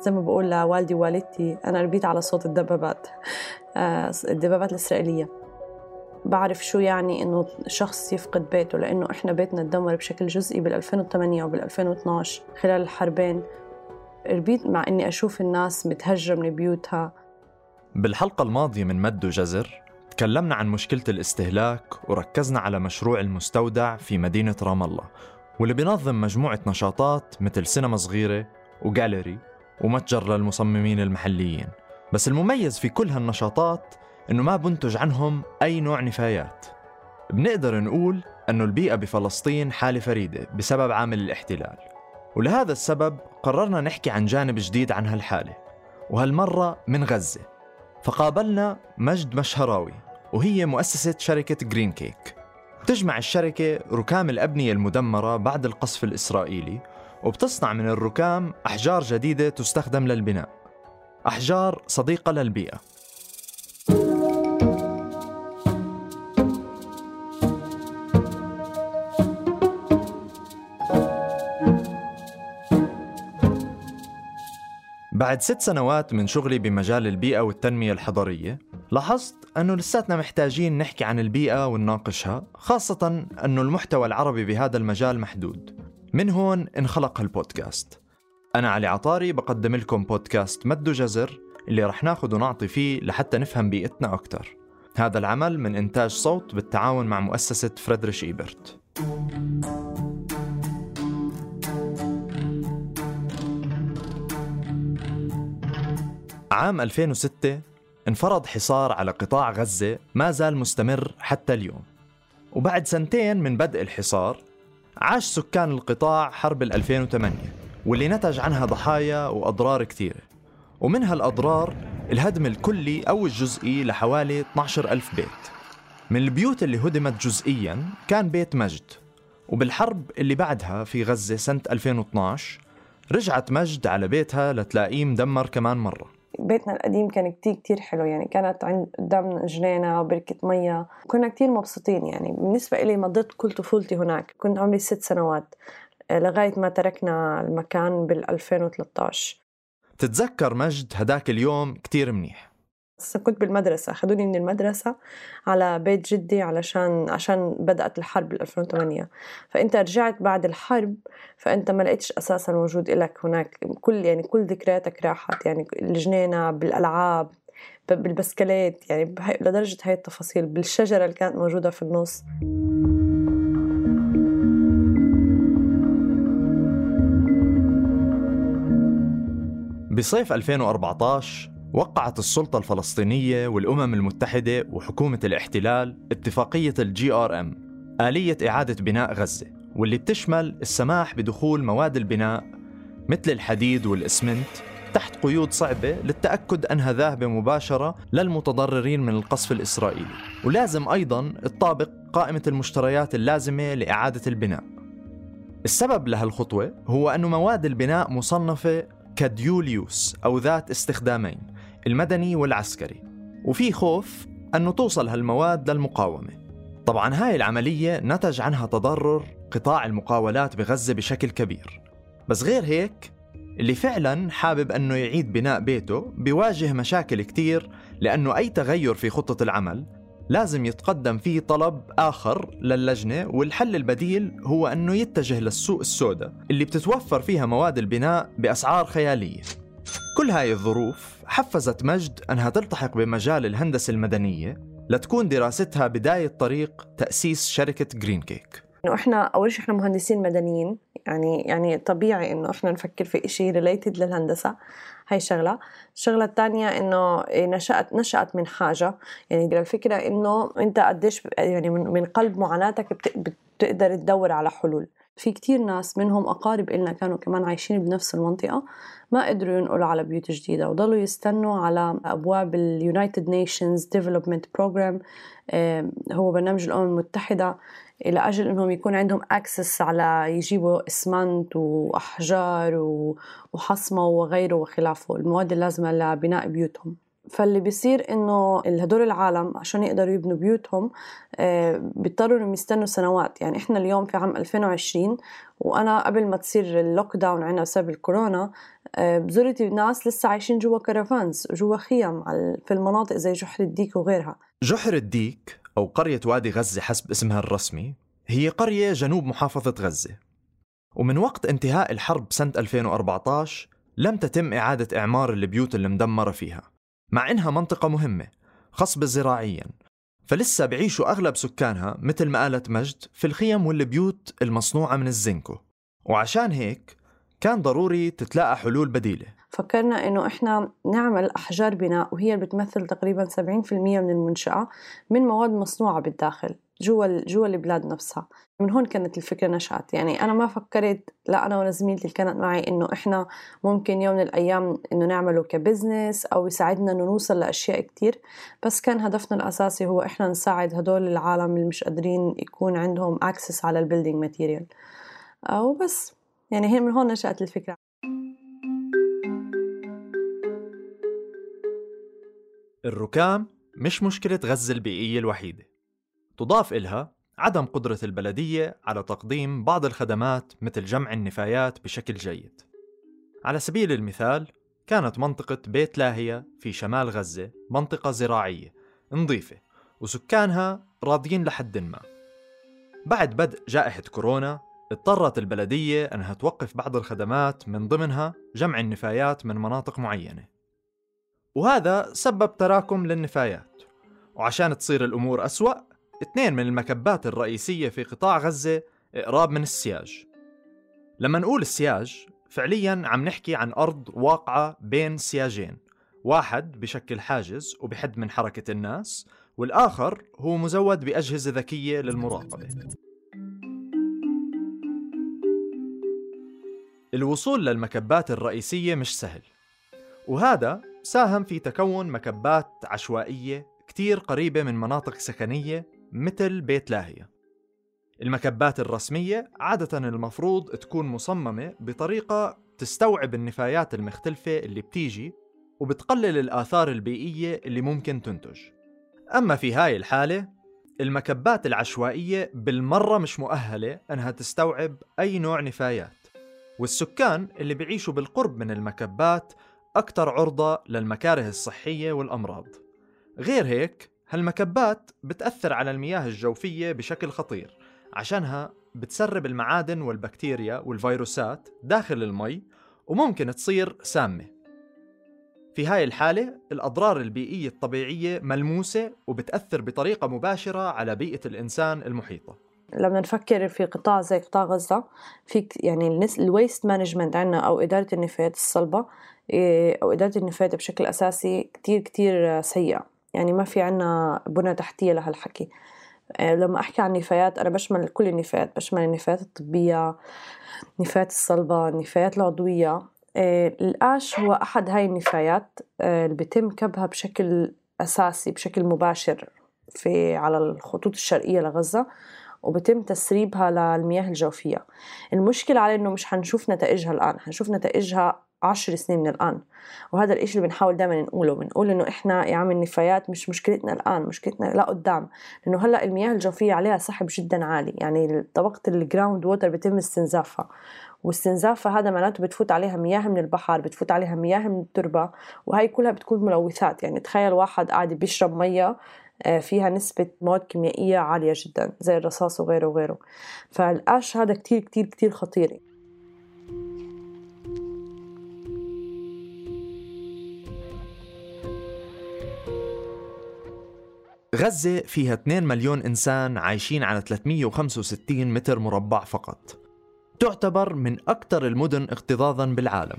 زي ما بقول لوالدي ووالدتي أنا ربيت على صوت الدبابات آه، الدبابات الإسرائيلية. بعرف شو يعني إنه شخص يفقد بيته لأنه إحنا بيتنا تدمر بشكل جزئي بال 2008 وبال 2012 خلال الحربين. ربيت مع إني أشوف الناس متهجرة من بيوتها. بالحلقة الماضية من مد وجزر تكلمنا عن مشكلة الاستهلاك وركزنا على مشروع المستودع في مدينة رام الله واللي بينظم مجموعة نشاطات مثل سينما صغيرة وجاليري. ومتجر للمصممين المحليين. بس المميز في كل هالنشاطات إنه ما بنتج عنهم أي نوع نفايات. بنقدر نقول أنه البيئة بفلسطين حالة فريدة بسبب عامل الاحتلال. ولهذا السبب قررنا نحكي عن جانب جديد عن هالحالة وهالمرة من غزة. فقابلنا مجد مشهراوي وهي مؤسسة شركة جرين كيك تجمع الشركة ركام الأبنية المدمرة بعد القصف الإسرائيلي وبتصنع من الركام أحجار جديدة تستخدم للبناء. أحجار صديقة للبيئة. بعد ست سنوات من شغلي بمجال البيئة والتنمية الحضرية لاحظت أنه لساتنا محتاجين نحكي عن البيئة ونناقشها خاصة أنه المحتوى العربي بهذا المجال محدود. من هون انخلق هالبودكاست أنا علي عطاري بقدم لكم بودكاست مد وجزر اللي رح ناخد ونعطي فيه لحتى نفهم بيئتنا أكتر. هذا العمل من إنتاج صوت بالتعاون مع مؤسسة فريدريش إيبرت. عام 2006 انفرض حصار على قطاع غزة ما زال مستمر حتى اليوم. وبعد سنتين من بدء الحصار عاش سكان القطاع حرب 2008 واللي نتج عنها ضحايا وأضرار كثيرة. ومن هالأضرار الهدم الكلي أو الجزئي لحوالي 12 ألف بيت. من البيوت اللي هدمت جزئيا كان بيت مجد وبالحرب اللي بعدها في غزة سنة 2012 رجعت مجد على بيتها لتلاقيه مدمر كمان مرة. بيتنا القديم كان كتير كتير حلو يعني كانت عند قدام جنينة وبركة مية. كنا كتير مبسوطين يعني بالنسبة إلي مضيت كل طفولتي هناك. كنت عمري ست سنوات آه، لغاية ما تركنا المكان بال 2013 تتذكر مجد هداك اليوم كتير منيح. كنت بالمدرسة. أخذوني من المدرسة على بيت جدي علشان عشان بدأت الحرب بال 2008 فأنت رجعت بعد الحرب فأنت ما لقيتش أساسا وجود لك هناك. كل يعني كل ذكرياتك راحت. يعني الجنينة بالألعاب بالبسكليت. يعني لدرجة هاي التفاصيل بالشجرة اللي كانت موجودة في النص. بصيف 2014 وقعت السلطة الفلسطينية والأمم المتحدة وحكومة الاحتلال اتفاقية ال GRM آلية إعادة بناء غزة واللي بتشمل السماح بدخول مواد البناء مثل الحديد والإسمنت تحت قيود صعبة للتأكد أنها ذاهبة مباشرة للمتضررين من القصف الإسرائيلي. ولازم أيضا تطابق قائمة المشتريات اللازمة لإعادة البناء. السبب لهالخطوة هو أن مواد البناء مصنفة كديول يوس أو ذات استخدامين المدني والعسكري وفي خوف أنه توصل هالمواد للمقاومة. طبعا هاي العملية نتج عنها تضرر قطاع المقاولات بغزة بشكل كبير. بس غير هيك اللي فعلا حابب أنه يعيد بناء بيته بيواجه مشاكل كتير لأنه أي تغير في خطة العمل لازم يتقدم فيه طلب آخر للجنة والحل البديل هو أنه يتجه للسوق السوداء اللي بتتوفر فيها مواد البناء بأسعار خيالية. كل هاي الظروف حفزت مجد أنها تلتحق بمجال الهندسة المدنية لتكون دراستها بداية طريق تأسيس شركة Green Cake إنه إحنا أول شيء إحنا مهندسين مدنيين يعني يعني طبيعي إنه إحنا نفكر في شيء related للهندسة هاي شغله الشغلة الثانية إنه نشأت نشأت من حاجة يعني الفكرة إنه أنت قديش يعني من قلب معاناتك بتقدر تدور على حلول. في كتير ناس منهم أقارب إلنا كانوا كمان عايشين بنفس المنطقة ما قدروا ينقلوا على بيوت جديدة وضلوا يستنوا على أبواب ال United Nations Development Programme هو برنامج الأمم المتحدة إلى أجل إنهم يكون عندهم access على يجيبوا إسمنت وأحجار وحصمة وغيره وخلافه المواد اللازمة لبناء بيوتهم. فاللي بيصير إنه هدول العالم عشان يقدروا يبنوا بيوتهم آه، بيضطروا إنهم يستنوا سنوات. يعني إحنا اليوم في عام 2020 وأنا قبل ما تصير ال lockdown عنا بسبب الكورونا آه، زرت ناس لسه عايشين جوا caravans جوا خيم في المناطق زي جحر الديك وغيرها. جحر الديك أو قرية وادي غزة حسب اسمها الرسمي هي قرية جنوب محافظة غزة. ومن وقت انتهاء الحرب سنة 2014 لم تتم إعادة إعمار البيوت المدمرة فيها. مع إنها منطقة مهمة خصبة زراعيا. فلسه بعيشوا أغلب سكانها مثل ما قالت مجد في الخيم والبيوت المصنوعة من الزنكو. وعشان هيك كان ضروري تتلاقى حلول بديلة. فكرنا إنه إحنا نعمل أحجار بناء وهي بتمثل تقريبا 70% من المنشأة من مواد مصنوعة بالداخل. جوا جوا البلاد نفسها. من هون كانت الفكرة نشأت. يعني أنا ما فكرت لا أنا ولا زميلتي اللي كانت معي إنه إحنا ممكن يوم من الأيام إنه نعمله ك business أو يساعدنا إنه نوصل لأشياء كتير. بس كان هدفنا الأساسي هو إحنا نساعد هدول العالم اللي مش قادرين يكون عندهم access على ال building material وبس. يعني هي من هون نشأت الفكرة. الركام مش مشكلة غزة البيئية الوحيدة. تضاف إلها عدم قدرة البلدية على تقديم بعض الخدمات مثل جمع النفايات بشكل جيد. على سبيل المثال كانت منطقة بيت لاهية في شمال غزة منطقة زراعية نظيفة وسكانها راضيين لحد ما. بعد بدء جائحة كورونا اضطرت البلدية أنها توقف بعض الخدمات من ضمنها جمع النفايات من مناطق معينة. وهذا سبب تراكم للنفايات. وعشان تصير الأمور أسوأ اثنين من المكبات الرئيسية في قطاع غزة إقراب من السياج. لما نقول السياج فعليا عم نحكي عن أرض واقعة بين سياجين. واحد بشكل حاجز وبحد من حركة الناس والآخر هو مزود بأجهزة ذكية للمراقبة. الوصول للمكبات الرئيسية مش سهل وهذا ساهم في تكون مكبات عشوائية كتير قريبة من مناطق سكنية مثل بيت لاهية. المكبات الرسمية عادة المفروض تكون مصممة بطريقة تستوعب النفايات المختلفة اللي بتيجي وبتقلل الآثار البيئية اللي ممكن تنتج. أما في هاي الحالة المكبات العشوائية بالمرة مش مؤهلة أنها تستوعب أي نوع نفايات والسكان اللي بيعيشوا بالقرب من المكبات أكثر عرضة للمكاره الصحية والأمراض. غير هيك هالمكبات بتأثر على المياه الجوفية بشكل خطير عشانها بتسرب المعادن والبكتيريا والفيروسات داخل المي وممكن تصير سامة. في هاي الحالة الأضرار البيئية الطبيعية ملموسة وبتأثر بطريقة مباشرة على بيئة الإنسان المحيطة. لما نفكر في قطاع زي قطاع غزة في يعني ال waste management عندنا أو إدارة النفايات الصلبة إيه، أو إدارة النفايات بشكل أساسي كتير كتير سيئة. يعني ما في عنا بنى تحتية لهالحكي. إيه، لما أحكي عن النفايات أنا بشمل كل النفايات. بشمل النفايات الطبية النفايات الصلبة النفايات العضوية. إيه، القاش هو أحد هاي النفايات اللي بيتم كبها بشكل أساسي بشكل مباشر في على الخطوط الشرقية لغزة. وبتم تسريبها للمياه الجوفية. المشكلة على إنه مش حنشوف نتائجها الآن حنشوف نتائجها عشر سنين من الآن. وهذا الإشي اللي بنحاول دائما نقوله بنقول إنه إحنا يا عم النفايات مش مشكلتنا الآن مشكلتنا لا قدام. لأنه هلأ المياه الجوفية عليها سحب جدا عالي يعني طبقة ال ground water بيتم استنزافها. واستنزافها هذا معناته بتفوت عليها مياه من البحر بتفوت عليها مياه من التربة وهي كلها بتكون ملوثات. يعني تخيل واحد قاعد بيشرب مية فيها نسبة مواد كيميائية عالية جدا زي الرصاص وغيره وغيره. فالقش هذا كتير كتير كتير خطير. غزة فيها 2 مليون إنسان عايشين على 365 متر مربع فقط. تعتبر من أكثر المدن اكتظاظا بالعالم.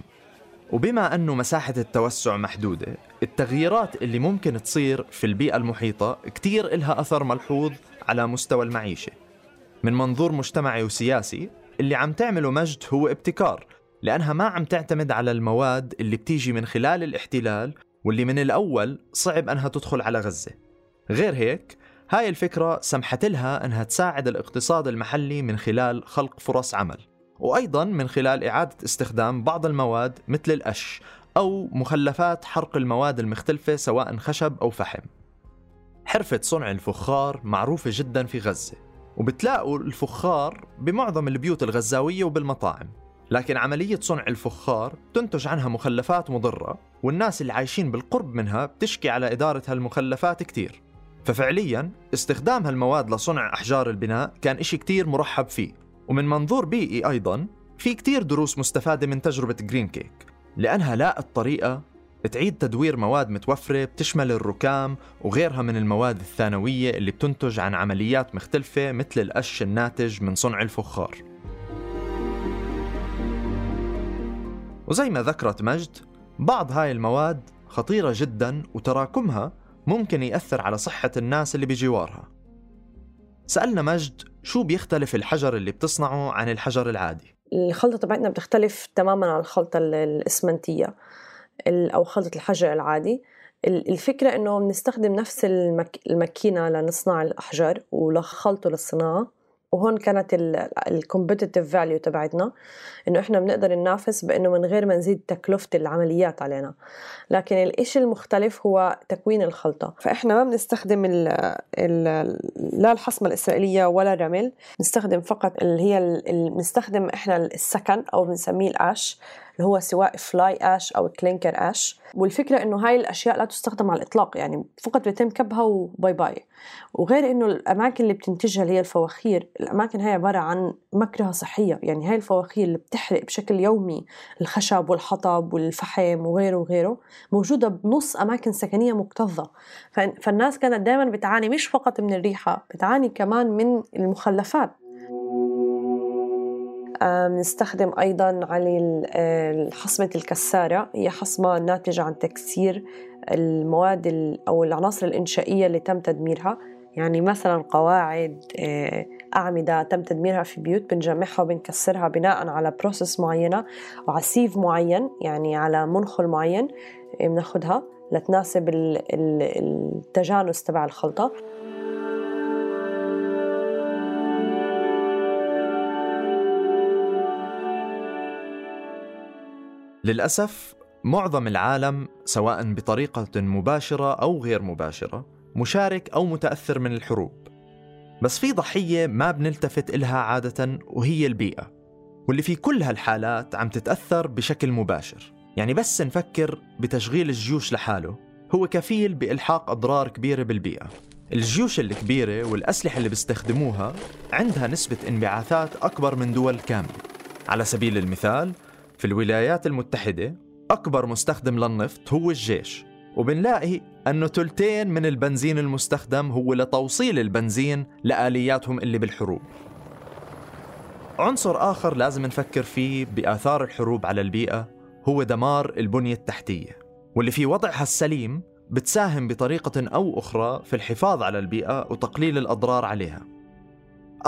وبما أنه مساحة التوسع محدودة التغييرات اللي ممكن تصير في البيئة المحيطة كتير إلها أثر ملحوظ على مستوى المعيشة. من منظور مجتمعي وسياسي اللي عم تعمله مجد هو ابتكار لأنها ما عم تعتمد على المواد اللي بتيجي من خلال الاحتلال واللي من الأول صعب أنها تدخل على غزة. غير هيك هاي الفكرة سمحت لها أنها تساعد الاقتصاد المحلي من خلال خلق فرص عمل. وأيضا من خلال إعادة استخدام بعض المواد مثل القش أو مخلفات حرق المواد المختلفة سواء خشب أو فحم. حرفة صنع الفخار معروفة جدا في غزة وبتلاقوا الفخار بمعظم البيوت الغزاوية وبالمطاعم. لكن عملية صنع الفخار تنتج عنها مخلفات مضرة والناس اللي عايشين بالقرب منها بتشكي على إدارة هالمخلفات كتير. ففعليا استخدام هالمواد لصنع أحجار البناء كان إشي كتير مرحب فيه. ومن منظور بيئي أيضا في كتير دروس مستفادة من تجربة جرين كيك لأنها لاقت طريقة تعيد تدوير مواد متوفرة بتشمل الركام وغيرها من المواد الثانوية اللي بتنتج عن عمليات مختلفة مثل القش الناتج من صنع الفخار. وزي ما ذكرت مجد بعض هاي المواد خطيرة جدا وتراكمها ممكن يأثر على صحة الناس اللي بجوارها. سألنا مجد شو بيختلف الحجر اللي بتصنعه عن الحجر العادي؟ الخلطة تبعتنا بتختلف تماما عن الخلطة الإسمنتية أو خلطة الحجر العادي. الفكرة إنه بنستخدم نفس المك... الماكينة لنصنع الأحجار ولخلطه للصناعة. وهون كانت ال competitive value تبعتنا إنه إحنا بنقدر ننافس بإنه من غير ما نزيد تكلفة العمليات علينا. لكن الإشي المختلف هو تكوين الخلطة. فإحنا ما بنستخدم ال ال لا الحصمة الإسرائيلية ولا الرمل بنستخدم فقط اللي هي بنستخدم إحنا السكن أو بنسميه ال ash. اللي هو سواء fly ash أو clinker ash والفكرة إنه هاي الأشياء لا تستخدم على الإطلاق يعني فقط بيتم كبها و bye bye وغير إنه الأماكن اللي بتنتجها اللي هي الفواخير الأماكن هاي عبارة عن مكرهة صحية يعني هاي الفواخير اللي بتحرق بشكل يومي الخشب والحطب والفحم وغيره وغيره موجودة بنص أماكن سكنية مكتظة. فالناس كانت دائما بتعاني مش فقط من الريحة بتعاني كمان من المخلفات. بنستخدم أيضا على حصمة الكسارة. هي حصمة ناتجة عن تكسير المواد أو العناصر الإنشائية اللي تم تدميرها. يعني مثلا قواعد آه، أعمدة تم تدميرها في بيوت بنجمعها وبنكسرها بناء على بروسس معينة وعلى سيف معين يعني على منخل معين بناخدها لتناسب التجانس تبع الخلطة. للأسف معظم العالم سواء بطريقة مباشرة أو غير مباشرة مشارك أو متأثر من الحروب. بس في ضحية ما بنلتفت إلها عادة وهي البيئة واللي في كل هالحالات عم تتأثر بشكل مباشر. يعني بس نفكر بتشغيل الجيوش لحاله. هو كفيل بإلحاق أضرار كبيرة بالبيئة. الجيوش الكبيرة والأسلحة اللي بيستخدموها عندها نسبة انبعاثات أكبر من دول كاملة. على سبيل المثال في الولايات المتحدة أكبر مستخدم للنفط هو الجيش وبنلاقي أنه تلتين من البنزين المستخدم هو لتوصيل البنزين لآلياتهم اللي بالحروب. عنصر آخر لازم نفكر فيه بآثار الحروب على البيئة هو دمار البنية التحتية واللي في وضعها السليم بتساهم بطريقة أو أخرى في الحفاظ على البيئة وتقليل الأضرار عليها.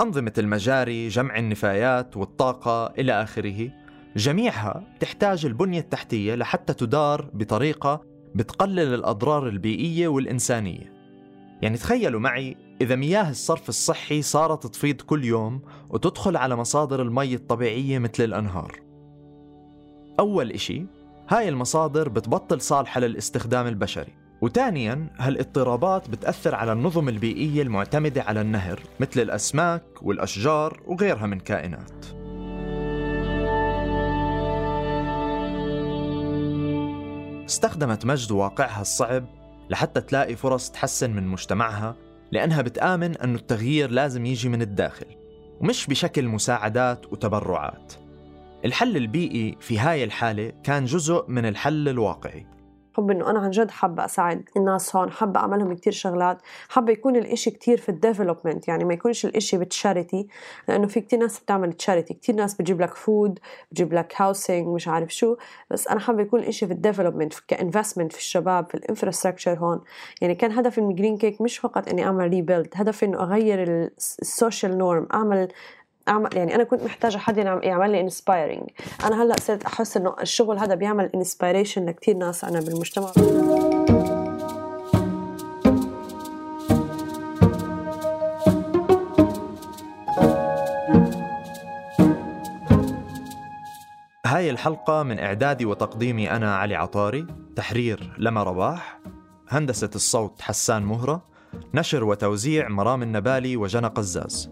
أنظمة المجاري، جمع النفايات والطاقة إلى آخره جميعها تحتاج البنية التحتية لحتى تدار بطريقة بتقلل الأضرار البيئية والإنسانية. يعني تخيلوا معي إذا مياه الصرف الصحي صارت تفيض كل يوم وتدخل على مصادر المي الطبيعية مثل الأنهار. أول إشي هاي المصادر بتبطل صالحة للاستخدام البشري. وثانيا هالاضطرابات بتأثر على النظم البيئية المعتمدة على النهر مثل الأسماك والأشجار وغيرها من كائنات. استخدمت مجد واقعها الصعب لحتى تلاقي فرص تحسن من مجتمعها لأنها بتآمن أنه التغيير لازم يجي من الداخل ومش بشكل مساعدات وتبرعات. الحل البيئي في هاي الحالة كان جزء من الحل الواقعي. حب إنه أنا عن جد حابة أساعد الناس هون حابة اعمل لهم كثير شغلات حابة يكون الإشي كثير في ال development يعني ما يكونش الإشي ب charity لأنه في كثير ناس بتعمل charity كثير ناس بتجيب لك food بتجيب لك housing مش عارف شو بس أنا حابة يكون الإشي في ال development ك investment في الشباب في ال infrastructure هون. يعني كان هدفي من Green Cake مش فقط إني أعمل rebuild هدفي إنه أغير ال social norm أعمل أعمل يعني أنا كنت محتاجة حد يعمل لي inspiring أنا هلأ صرت أحس إنه الشغل هذا بيعمل inspiration لكثير ناس أنا بالمجتمع. هاي الحلقة من إعدادي وتقديمي أنا علي عطاري تحرير لما رباح هندسة الصوت حسان مهرة نشر وتوزيع مرام النبالي وجنى قزاز.